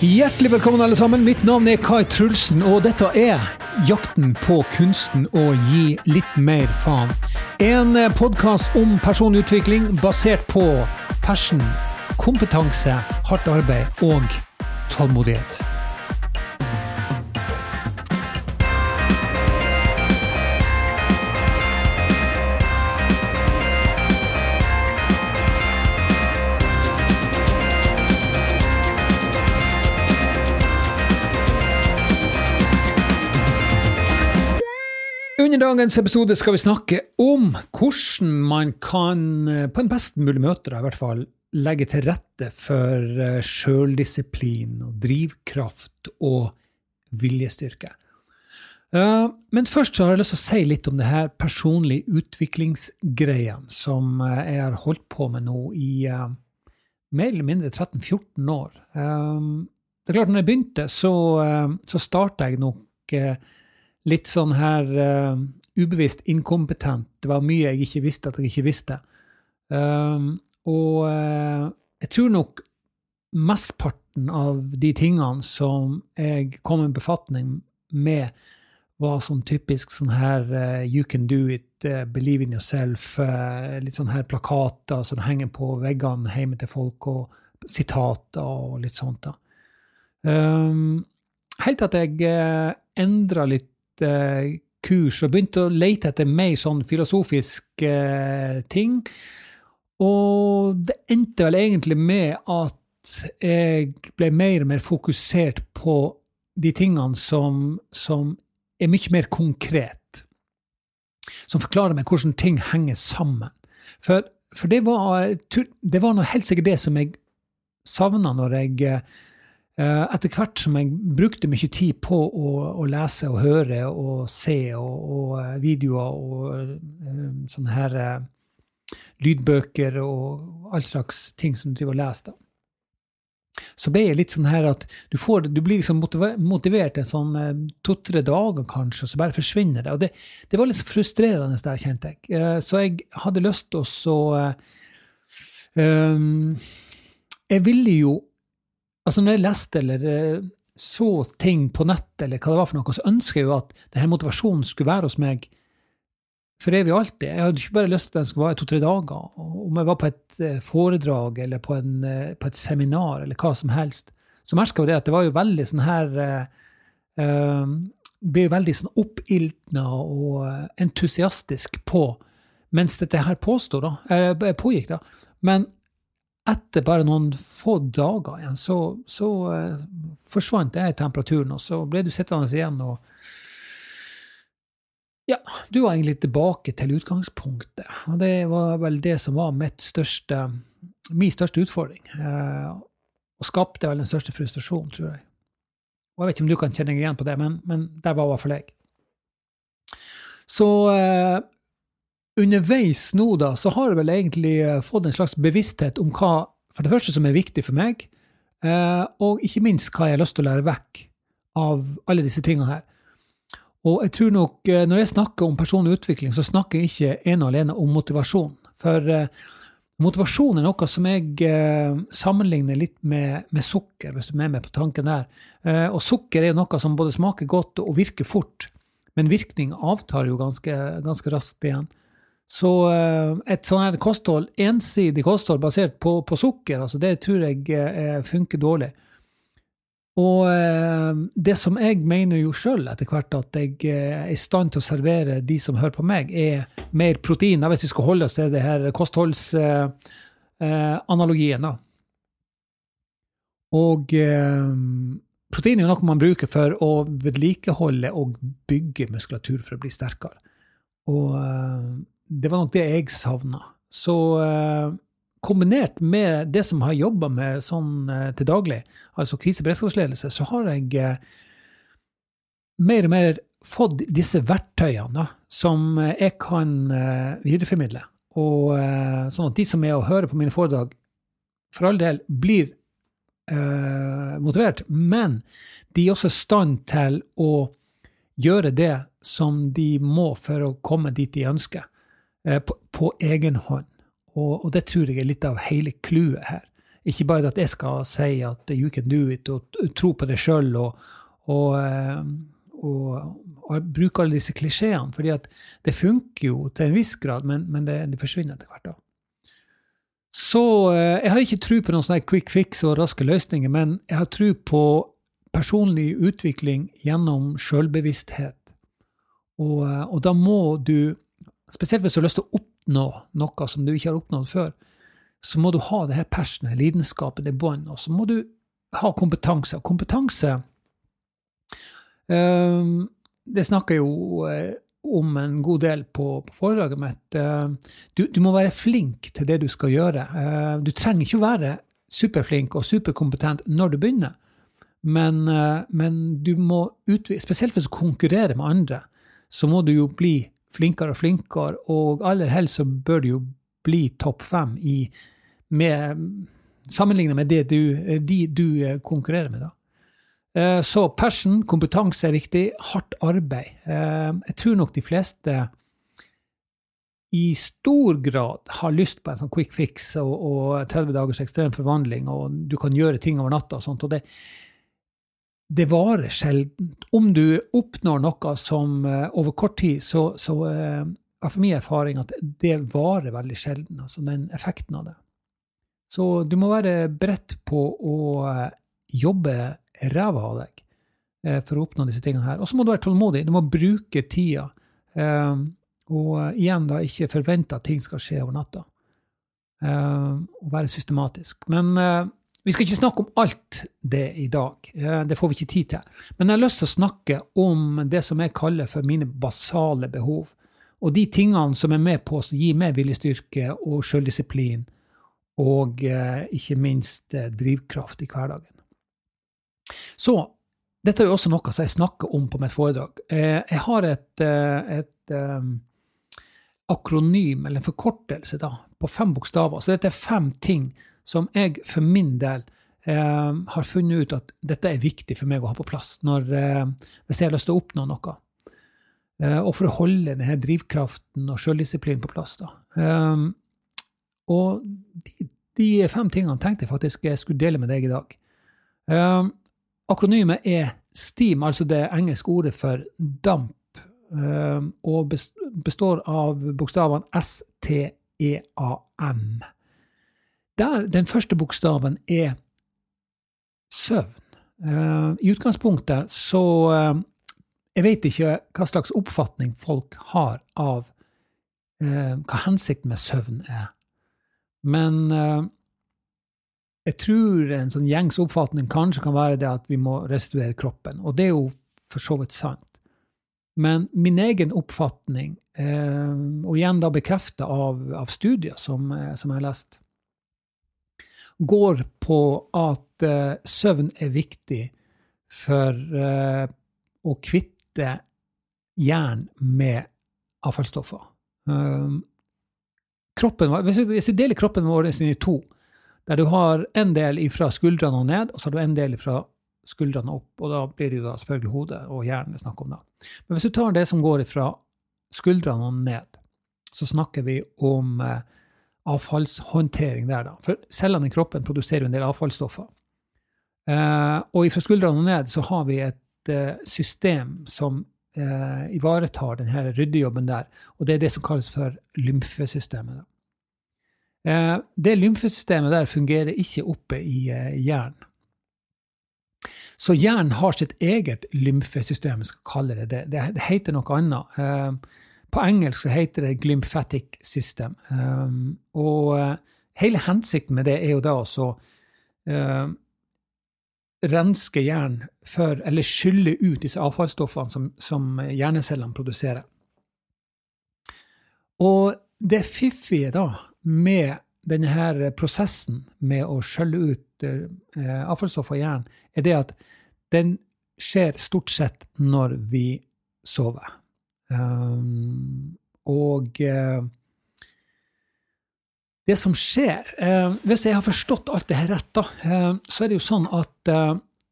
Hjertelig velkommen, alle sammen. Mitt navn er Kai Trulsen, og dette er Jakten på kunsten å gi litt mer faen. En podkast om personlig utvikling basert på passion, kompetanse, hardt arbeid og tålmodighet. Under dagens episode skal vi snakke om hvordan man kan, eh, på en best mulig møte, da, i hvert fall, legge til rette for eh, sjøldisiplin og drivkraft og viljestyrke. Eh, men først så har jeg lyst til å si litt om det her personlige utviklingsgreiene som jeg har holdt på med nå i mer eller mindre 13-14 år. Det er klart, når jeg begynte, så, så starta jeg nok litt sånn her uh, ubevisst inkompetent. Det var mye jeg ikke visste at jeg ikke visste. Um, og uh, jeg tror nok mesteparten av de tingene som jeg kom i befatning med, var sånn typisk sånn her uh, You can do it, believe in yourself, litt sånn her plakater som henger på veggene hjemme til folk, og sitater og litt sånt. da. Um, helt til at jeg endra litt eh, kurs og begynte å lete etter mer sånn filosofiske eh, ting. Og det endte vel egentlig med at jeg ble mer og mer fokusert på de tingene som, som er mye mer konkret. Som forklarer meg hvordan ting henger sammen. For, for det, var, det var helt sikkert det som jeg savna når jeg Eh, etter hvert som jeg brukte mye tid på å, å lese og høre og se og, og eh, videoer og uh, sånne her uh, lydbøker og all slags ting som du driver og leser, da. så ble jeg litt sånn her at du, får, du blir liksom motivert en sånn to-tre dager, kanskje, og så bare forsvinner det. Og det, det var litt frustrerende der, kjente jeg. så jeg hadde lyst til å så um, Jeg ville jo Altså Når jeg leste eller eh, så ting på nett, eller hva det var for noe, så ønsker jeg jo at denne motivasjonen skulle være hos meg for evig og alltid. Jeg hadde ikke bare lyst til at den skulle være to-tre dager. Om jeg var på et eh, foredrag eller på, en, eh, på et seminar eller hva som helst, så merka jeg det at det var jo veldig sånn her uh, Ble veldig sånn oppildna og entusiastisk på mens dette her påstod, da, eller pågikk. da. Men etter bare noen få dager igjen, så, så uh, forsvant det temperaturen, og så ble du sittende igjen og Ja, du var egentlig tilbake til utgangspunktet, og det var vel det som var største, min største utfordring. Uh, og skapte vel den største frustrasjonen, tror jeg. Og jeg vet ikke om du kan kjenne deg igjen på det, men, men der var i hvert fall jeg. Så uh, underveis nå, da, så har jeg vel egentlig eh, fått en slags bevissthet om hva for det første som er viktig for meg, eh, og ikke minst hva jeg har lyst til å lære vekk av alle disse tingene her. Og jeg tror nok, eh, når jeg snakker om personlig utvikling, så snakker jeg ikke ene og alene om motivasjon. For motivasjon er noe som jeg sammenligner litt med, med, sukker, hvis du er med meg på tanken der. Og sukker er noe som både smaker godt og virker fort, men virkning avtar jo ganske, ganske raskt igjen. Så eh, et sånn her kosthold, ensidig kosthold basert på, på sukker, altså det tror jeg eh, funker dårlig. Og eh, det som jeg mener jo sjøl etter hvert at jeg er i stand til å servere de som hører på meg, er mer protein, hvis vi skal holde oss til det her kostholdsanalogien. da. Og protein er jo noe man bruker for å vedlikeholde og bygge muskulatur for å bli sterkere. Og det var nok det jeg savna. Så eh, kombinert med det som jeg har jobba med sånn eh, til daglig, altså kriseberedskapsledelse, så har jeg eh, mer og mer fått disse verktøyene da, som jeg kan videreformidle. Og sånn at de som er og hører på mine foredrag, for all del blir eh, motivert, men de er også i stand til å gjøre det som de må for å komme dit de ønsker. Eh, på, på egen hånd. Og, og, det tror jeg er litt av hele clouet her. Ikke bare at jeg skal si at you can do it, og tro på det sjøl, og, og, og, og, bruke alle disse klisjeene. fordi at det funker jo til en viss grad, men, men det, det, forsvinner etter hvert. da. Så jeg har ikke tro på noen sånne quick fix og raske løsninger, men jeg har tro på personlig utvikling gjennom sjølbevissthet. Og, og, da må du, spesielt hvis du har lyst til å oppnå noe som du ikke har oppnådd før, så må du ha det her passionet, lidenskapet, det bånd, og så må du ha kompetanse. Kompetanse um, Det snakker jeg jo uh, om en god del på, på foredraget mitt. Uh, du, du, må være flink til det du skal gjøre. Uh, du trenger ikke å være superflink og superkompetent når du begynner. Men, men du må utvide, spesielt hvis du konkurrerer med andre, så må du jo bli flinkere og flinkere, og aller helst så bør du jo bli topp fem i med, Sammenlignet med det du, de du eh, konkurrerer med, da. Eh, så passion, kompetanse er viktig. Hardt arbeid. Eh, jeg tror nok de fleste i stor grad har lyst på en sånn quick fix og, og 30 dagers ekstrem forvandling, og du kan gjøre ting over natta og sånt. og det, det varer sjelden. Om du oppnår noe som uh, over kort tid, så, så uh, er for min erfaring at det varer veldig sjelden, altså den effekten av det. Så du må være beredt på å uh, jobbe ræva av deg for å oppnå disse tingene her. Og så må du være tålmodig. Du må bruke tida. og igjen da ikke forvente at ting skal skje over natta. og være systematisk. Men vi skal ikke snakke om alt det i dag, det får vi ikke tid til. Men jeg har lyst til å snakke om det som jeg kaller for mine basale behov. Og de tingene som er med på å gi meg viljestyrke og sjøldisiplin, og eh, ikke minst eh, drivkraft i hverdagen. Så dette er jo også noe som jeg snakker om på mitt foredrag. Eh, jeg har et, et akronym, eller en forkortelse, da, på fem bokstaver. Så dette er fem ting som jeg for min del eh, har funnet ut at dette er viktig for meg å ha på plass når, eh, hvis jeg har lyst til å oppnå noe. Eh, og for å holde denne drivkraften og sjøldisiplinen på plass. Eh, og de, de, fem tingene tenkte jeg faktisk jeg skulle dele med deg i dag. Eh, akronymet er STEAM, altså det engelske ordet for damp, eh, og består av bokstavene S-T-E-A-M. Der den første bokstaven er søvn. Uh, I utgangspunktet så uh, Jeg vet ikke hva slags oppfatning folk har av uh, hva hensikten med søvn er. Men jeg tror en sånn gjengs oppfatning kanskje kan være det at vi må restituere kroppen. Og det er jo for så vidt sant. Men min egen oppfatning, og igjen da bekrefta av, av, studier som, som jeg har lest, går på at uh, søvn er viktig for uh, å kvitte jern med avfallsstoffer. Um, kroppen, hvis, vi deler kroppen vår i to, der du har en del fra skuldrene og ned, og så har du en del fra skuldrene opp, og da blir det jo da selvfølgelig hodet og hjernen det er snakk om. da. Men hvis du tar det som går fra skuldrene og ned, så snakker vi om eh, avfallshåndtering der, da. For cellene i kroppen produserer jo en del avfallsstoffer. Eh, og fra skuldrene og ned så har vi et eh, system som eh, ivaretar denne ryddejobben der, og det er det som kalles for lymfesystemet. Det lymfesystemet der fungerer ikke oppe i hjernen. Så hjernen har sitt eget lymfesystem, skal kalle det det. Det, det heter noe annet. Eh, på engelsk så heter det glymphatic system. Um, og uh, hele hensikten med det er jo da å uh, renske hjernen for, eller skylle ut disse avfallsstoffene som, som hjernecellene produserer. Og det fiffige da med denne her prosessen med å skjølle ut uh, avfallsstoff i hjernen, er det at den skjer stort sett når vi sover. Um, og uh, det som skjer uh, Hvis jeg har forstått alt det her rett, da, uh, så er det jo sånn at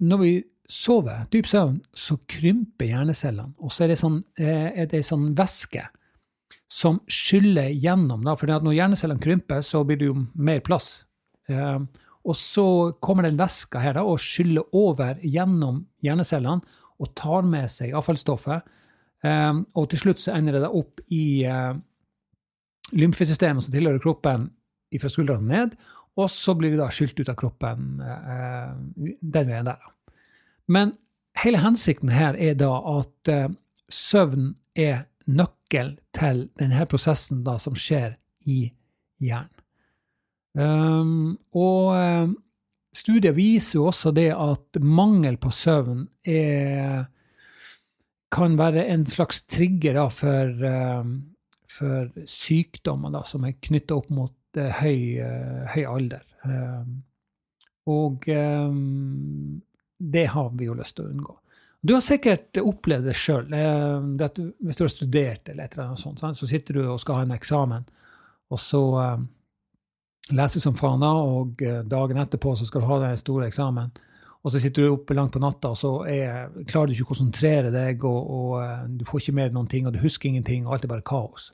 når vi sover, dyp søvn, så krymper hjernecellene. Og så er det, sånn, er det sånn væske som skyller gjennom. Da, for når hjernecellene krymper, så blir det jo mer plass. Og så kommer den væska her da, og skyller over gjennom hjernecellene og tar med seg avfallsstoffet. Um, og til slutt så ender det da opp i uh, lymfesystemet som tilhører kroppen fra skuldrene ned, og så blir vi da skylt ut av kroppen uh, den veien der. Men hele hensikten her er da at uh, søvn er nøkkel til denne prosessen da som skjer i hjernen. Um, og studier viser jo også det at mangel på søvn er, kan være en slags trigger da, for, um, for, sykdommer da, som er knytta opp mot uh, høy, uh, høy, alder. og det har vi jo lyst til å unngå. Du har sikkert opplevd det sjøl. Hvis du har studert eller et eller annet sånt, så sitter du og skal ha en eksamen, og så leser som faen, og dagen etterpå så skal du ha den store eksamen. Og så sitter du oppe langt på natta, og så er, klarer du ikke å konsentrere deg, og, og uh, du får ikke med noen ting, og du husker ingenting, og alt er bare kaos.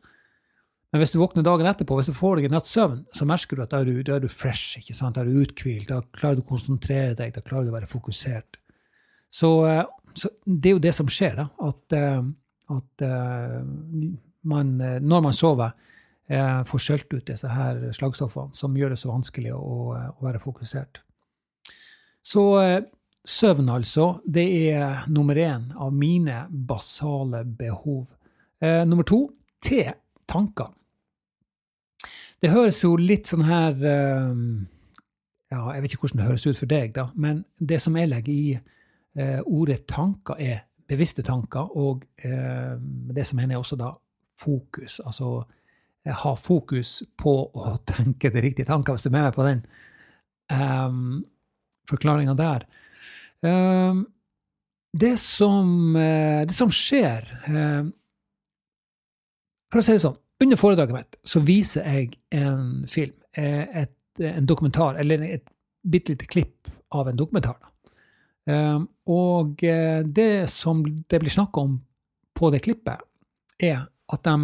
Men hvis du våkner dagen etterpå, hvis du får deg en natts søvn, så merker du at da er du, da er du fresh, ikke sant? da er du uthvilt, da klarer du å konsentrere deg, da klarer du å være fokusert. Så, uh, så det er jo det som skjer, da. At, at man, når man sover, eh, får skjølt ut disse her slagstoffene som gjør det så vanskelig å, å være fokusert. Så eh, søvn, altså, det er nummer én av mine basale behov. Eh, nummer to te, tanker. Det høres jo litt sånn her eh, ja, Jeg vet ikke hvordan det høres ut for deg, da, men det som jeg legger i eh, ordet tanker, er bevisste tanker, og eh, det som hender også da fokus. Altså ha fokus på å tenke de riktige tanker, hvis du er med meg på den um, forklaringa der. Um, det, som, uh, det som skjer uh, For å si det sånn, under foredraget mitt så viser jeg en film, uh, et, en dokumentar, eller et bitte lite klipp av en dokumentar. Um, og det som det blir snakka om på det klippet, er at de,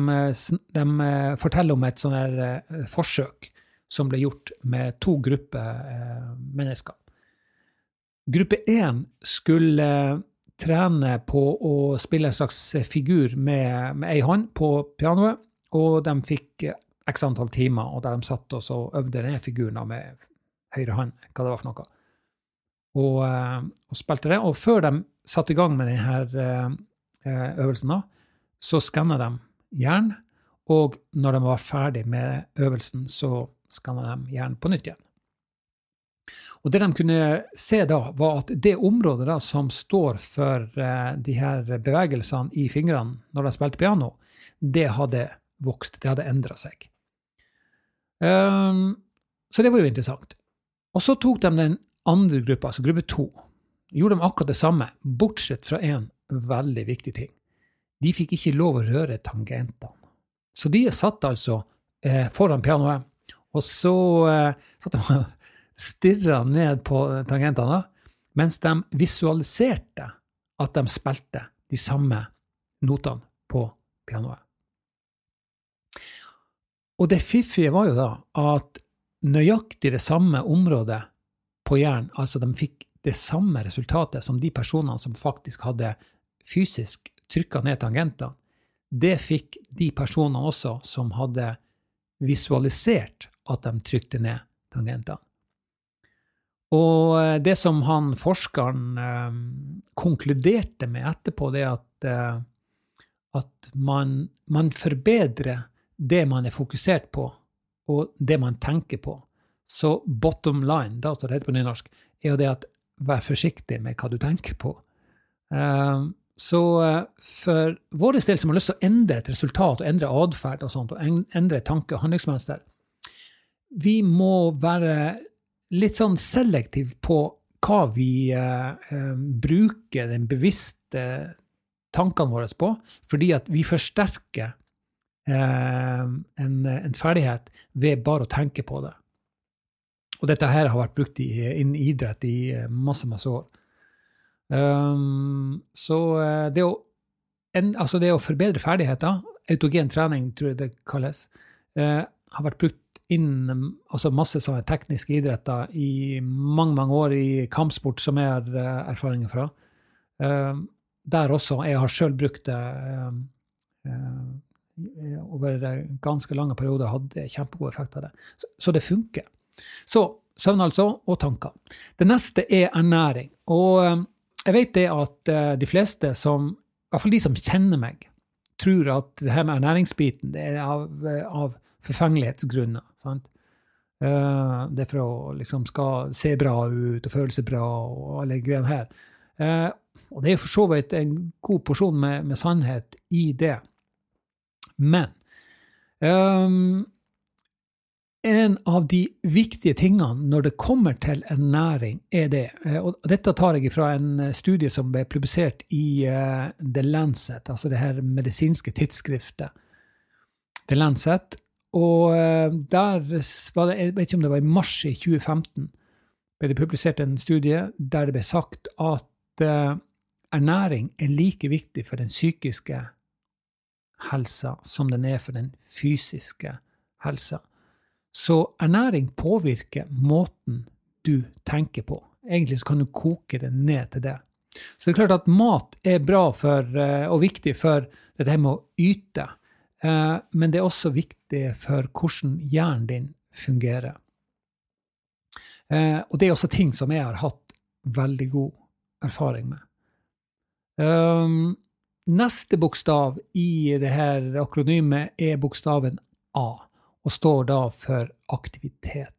de, eh, forteller om et sånt eh, forsøk som ble gjort med to grupper eh, mennesker. Gruppe én skulle trene på å spille en slags figur med, med ei hånd på pianoet, og de fikk x antall timer, og der de satt og øvde denne figuren med høyre hånd, hva det var for noe. Og, og, spilte det. Og før de satte i gang med denne øvelsen, så skanna de jern. Og når de var ferdig med øvelsen, så skanna de jern på nytt igjen. Og Det de kunne se da, var at det området da, som står for uh, de her bevegelsene i fingrene når de spilte piano, det hadde vokst, det hadde endra seg. Um, så det var jo interessant. Og så tok de den andre gruppa, altså gruppe to. Gjorde de akkurat det samme, bortsett fra én veldig viktig ting de fikk ikke lov å røre tangentene. Så de satt altså eh, foran pianoet, og så eh, satt de stirra ned på tangentene mens de visualiserte at de spilte de samme notene på pianoet. Og det fiffige var jo da at nøyaktig det samme området på hjernen, altså de fikk det samme resultatet som de personene som faktisk hadde fysisk trykka ned tangentene, det fikk de personene også som hadde visualisert at de trykte ned tangentene. Og eh, det som han forskeren eh, konkluderte med etterpå, det er at, eh, at man, man, forbedrer det man er fokusert på, og det man tenker på. Så bottom line, da står det heter på nynorsk, er jo det at vær forsiktig med hva du tenker på. Eh, så eh, for vår del som har lyst til å endre et resultat og endre atferd og sånt, og endre tanke- og handlingsmønster, vi må være litt sånn selektiv på hva vi eh, eh, bruker den bevisste tankene våre på, fordi at vi forsterker eh, en, en, ferdighet ved bare å tenke på det. Og dette her har vært brukt innen idrett i eh, masse, masse år. Um, så eh, det å, en, altså det å forbedre ferdigheter, autogen trening tror jeg det kalles, uh, har vært brukt innen altså masse sånne tekniske idretter i mange mange år i kampsport, som jeg har uh, erfaringer fra. Uh, der også. Jeg har sjøl brukt det uh, over ganske lange perioder. Hadde kjempegod effekt av det. Så, så, det funker. Så søvn, altså, og tanker. Det neste er ernæring. Og jeg vet det at de fleste som, i hvert fall de som kjenner meg, tror at det her med ernæringsbiten det er av, av forfengelighetsgrunner. Sant? Uh, det for å liksom skal se bra ut og føle seg bra og alle greiene her. Uh, og det er for så vidt en god porsjon med, med sannhet i det. Men um, en av de viktige tingene når det kommer til en næring, er det Og dette tar jeg fra en studie som ble publisert i The Lancet, altså det her medisinske tidsskriftet. The Lancet, og eh, der var det, jeg vet ikke om det var i mars i 2015, ble det publisert en studie der det ble sagt at uh, ernæring er like viktig for den psykiske helsa som den er for den fysiske helsa. Så ernæring påvirker måten du tenker på. Egentlig så kan du koke det ned til det. Så det er klart at mat er bra for, uh, og viktig for dette med å yte. Eh, men det er også viktig for hvordan hjernen din fungerer. Eh, og det er også ting som jeg har hatt veldig god erfaring med. Um, neste bokstav i det her akronymet er bokstaven A, og står da for aktivitet.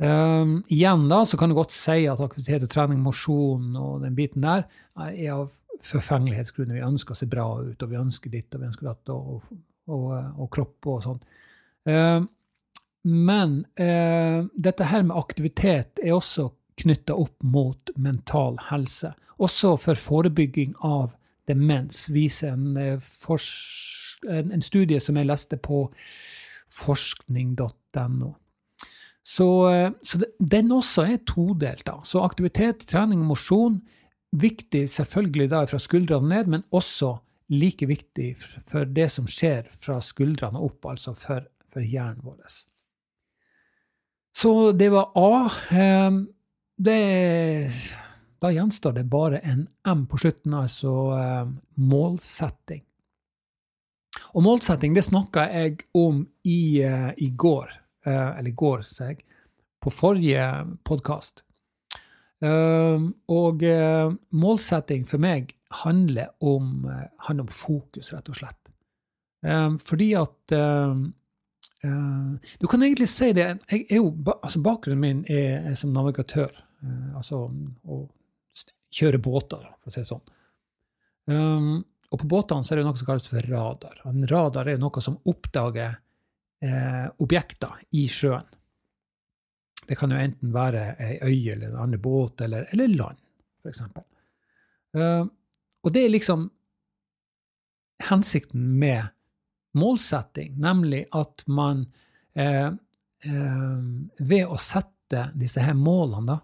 Um, igjen da, så kan du godt si at aktivitet og trening, mosjon og den biten der er av forfengelighetsgrunner. Vi ønsker å se bra ut, og vi ønsker ditt og vi ønsker datt, og, og, og, kropp og sånn. Eh, men eh, dette her med aktivitet er også knytta opp mot mental helse. Også for forebygging av demens, viser en, eh, en, en studie som jeg leste på forskning.no. Så, så, den også er todelt. Så aktivitet, trening og mosjon viktig selvfølgelig da fra skuldrene ned, men også like viktig for det som skjer fra skuldrene opp, altså for, for hjernen vår. Så det var A. Ehm, det, da gjenstår det bare en M på slutten, altså ehm, målsetting. Og målsetting det snakka jeg om i, eh, i går, eh, eller i går, sa jeg, på forrige podkast. Ehm, og eh, målsetting for meg handler om, eh, handler om fokus, rett og slett. Ehm, fordi at ehm, eh, Du kan egentlig si det jeg er jo, altså Bakgrunnen min er, er som navigatør. altså å kjøre båter, for å si det sånn. Og på båtene så er det noe som kalles for radar. En radar er noe som oppdager eh, objekter i sjøen. Det kan jo enten være ei øy eller en annen båt eller, eller land, f.eks. Uh, eh, og det er liksom hensikten med målsetting, nemlig at man uh, uh, ved å sette disse her målene, da,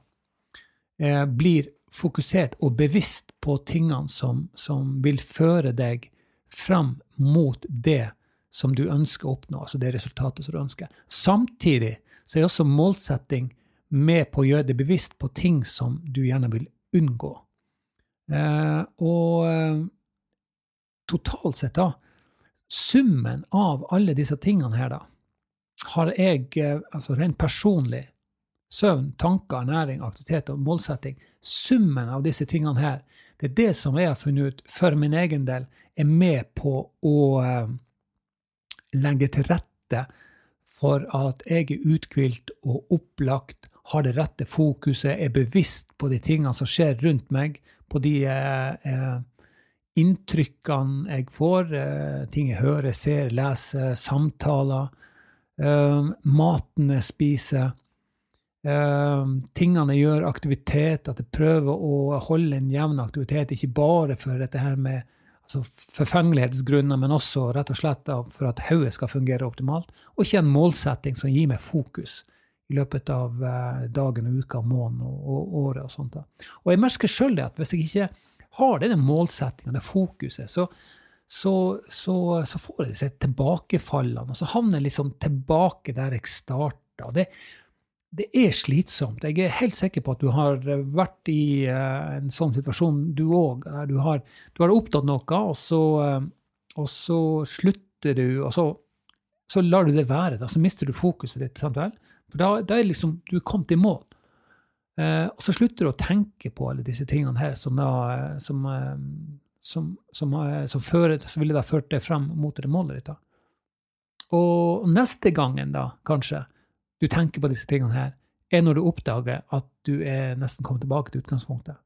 blir fokusert og bevisst på tingene som, som vil føre deg fram mot det som du ønsker å oppnå, altså det resultatet som du ønsker. Samtidig så er også målsetting med på å gjøre det bevisst på ting som du gjerne vil unngå. Eh, og eh, totalt sett, da, summen av alle disse tingene her, da, har jeg, eh, altså rent personlig, søvn, tanker, næring, aktivitet og målsetting, summen av disse tingene her, det er det som jeg har funnet ut for min egen del, er med på å eh, legge til rette for at jeg er uthvilt og opplagt, har det rette fokuset, er bevisst på de tingene som skjer rundt meg, på de eh, eh, inntrykkene jeg får, eh, ting jeg hører, ser, leser, samtaler, eh, maten jeg spiser, eh, tingene jeg gjør, aktivitet, at jeg prøver å holde en jevn aktivitet, ikke bare for dette her med altså forfengelighetsgrunner, men også rett og slett for at hodet skal fungere optimalt. Og ikke en målsetting som gir meg fokus i løpet av eh, dagen og uka, måneden og, året. Og sånt. Og jeg merker sjøl at hvis jeg ikke har denne målsettinga, det fokuset, så, så, så, så får jeg disse tilbakefallene, og så havner jeg liksom tilbake der jeg starta. Det, det er slitsomt. Jeg er helt sikker på at du har vært i uh, en sånn situasjon, du òg. Du, har, du har opptatt noe, og så, uh, og så slutter du, og så, så, lar du det være. Da, så mister du fokuset ditt. Sant vel? For da, da er liksom, du er kommet i mål. Uh, og så slutter du å tenke på alle disse tingene her som da som, som, som, som, fører, ville da ført deg frem mot det målet ditt. da. Og neste gangen, da, kanskje, du tenker på disse tingene her, er når du oppdager at du er nesten kommet tilbake til utgangspunktet.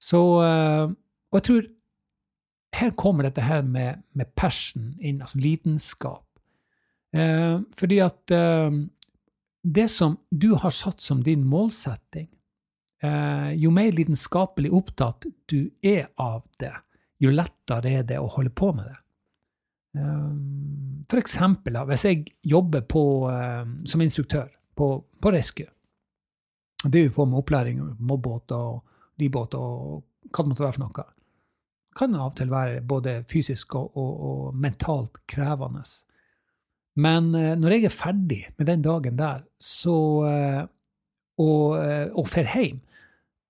Så eh, Og jeg tror her kommer dette her med, med passion inn, altså lidenskap. Eh, fordi at eh, det som du har satt som din målsetting, eh, jo mer lidenskapelig opptatt du er av det, jo lettere er det å holde på med det. Um, for eksempel hvis jeg jobber på, um, som instruktør på, på Rescue, og driver på med opplæring av mobbåter og livbåter og hva det måtte være for noe, kan av og til være både fysisk og, og, og mentalt krevende. Men uh, når jeg er ferdig med den dagen der, så, uh, og, uh, og fer hjem,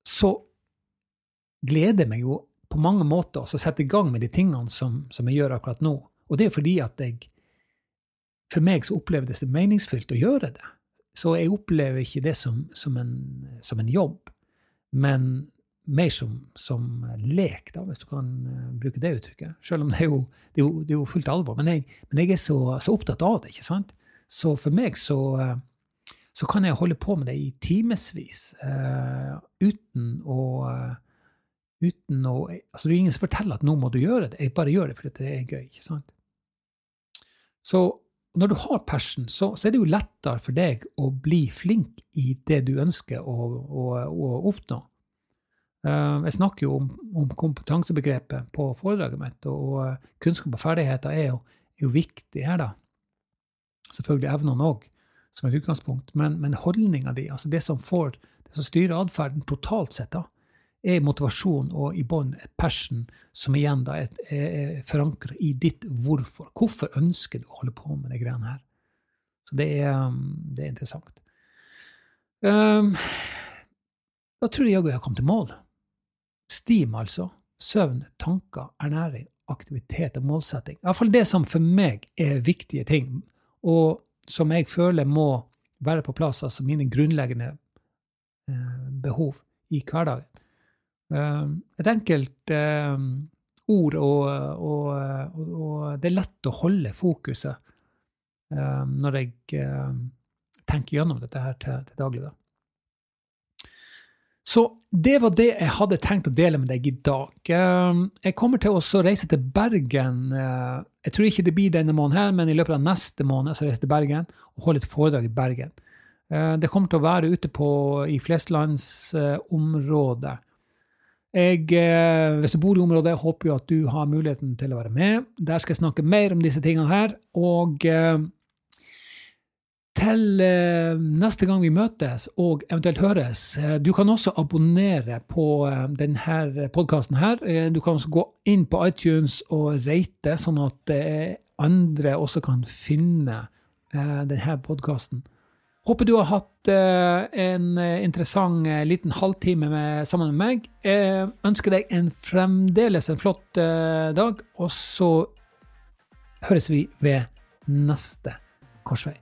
så gleder jeg meg jo på mange måter å sette i gang med de tingene som, som jeg gjør akkurat nå. Og det er fordi at jeg For meg så opplevdes det meningsfylt å gjøre det. Så jeg opplever ikke det som, som, en, som en, jobb, men mer som, som, lek, da, hvis du kan uh, bruke det uttrykket. Selv om det er jo, det er jo, det er jo fullt alvor. Men jeg, men jeg er så, så, opptatt av det, ikke sant? Så for meg så, uh, så kan jeg holde på med det i timevis uh, uten å uten å altså Det er ingen som forteller at nå må du gjøre det, jeg bare gjør det fordi det er gøy. ikke sant? Så når du har passion, så, så, er det jo lettere for deg å bli flink i det du ønsker å, å, å oppnå. Uh, jeg snakker jo om, om, kompetansebegrepet på foredraget mitt, og kunnskap og ferdigheter er jo, er jo, viktig her, da. Selvfølgelig evnene òg, som et utgangspunkt, men, men holdninga di, altså det som, får, det som styrer atferden totalt sett, da, er motivasjon og i bånn passion som igjen da er, er forankra i ditt hvorfor. Hvorfor ønsker du å holde på med de greiene her? Så det er, um, det er interessant. Um, da tror jeg jaggu jeg har kommet til mål. Steam, altså. Søvn, tanker, ernæring, aktivitet og målsetting. Iallfall det som for meg er viktige ting, og som jeg føler må være på plass, altså mine grunnleggende eh, behov i hverdagen. Eh, et enkelt eh, ord, og, og, og, det er lett å holde fokuset eh, når jeg tenker gjennom dette her til, til daglig. Da. Så det var det jeg hadde tenkt å dele med deg i dag. Jeg kommer til å reise til Bergen. Jeg tror ikke det blir denne måneden, her, men i løpet av neste måned så reiser jeg til Bergen og holder et foredrag i Bergen. Det kommer til å være ute på, i flestlandsområdet. Jeg, eh, hvis du bor i området, håper jeg at du har muligheten til å være med. Der skal jeg snakke mer om disse tingene her. Og eh, til eh, neste gang vi møtes og eventuelt høres Du kan også abonnere på denne podkasten her. Du kan også gå inn på iTunes og rate, sånn at andre også kan finne denne podkasten. Håper du har hatt eh, en eh, interessant eh, liten halvtime med, sammen med meg. Jeg ønsker deg en fremdeles en flott dag, og så høres vi ved neste korsvei.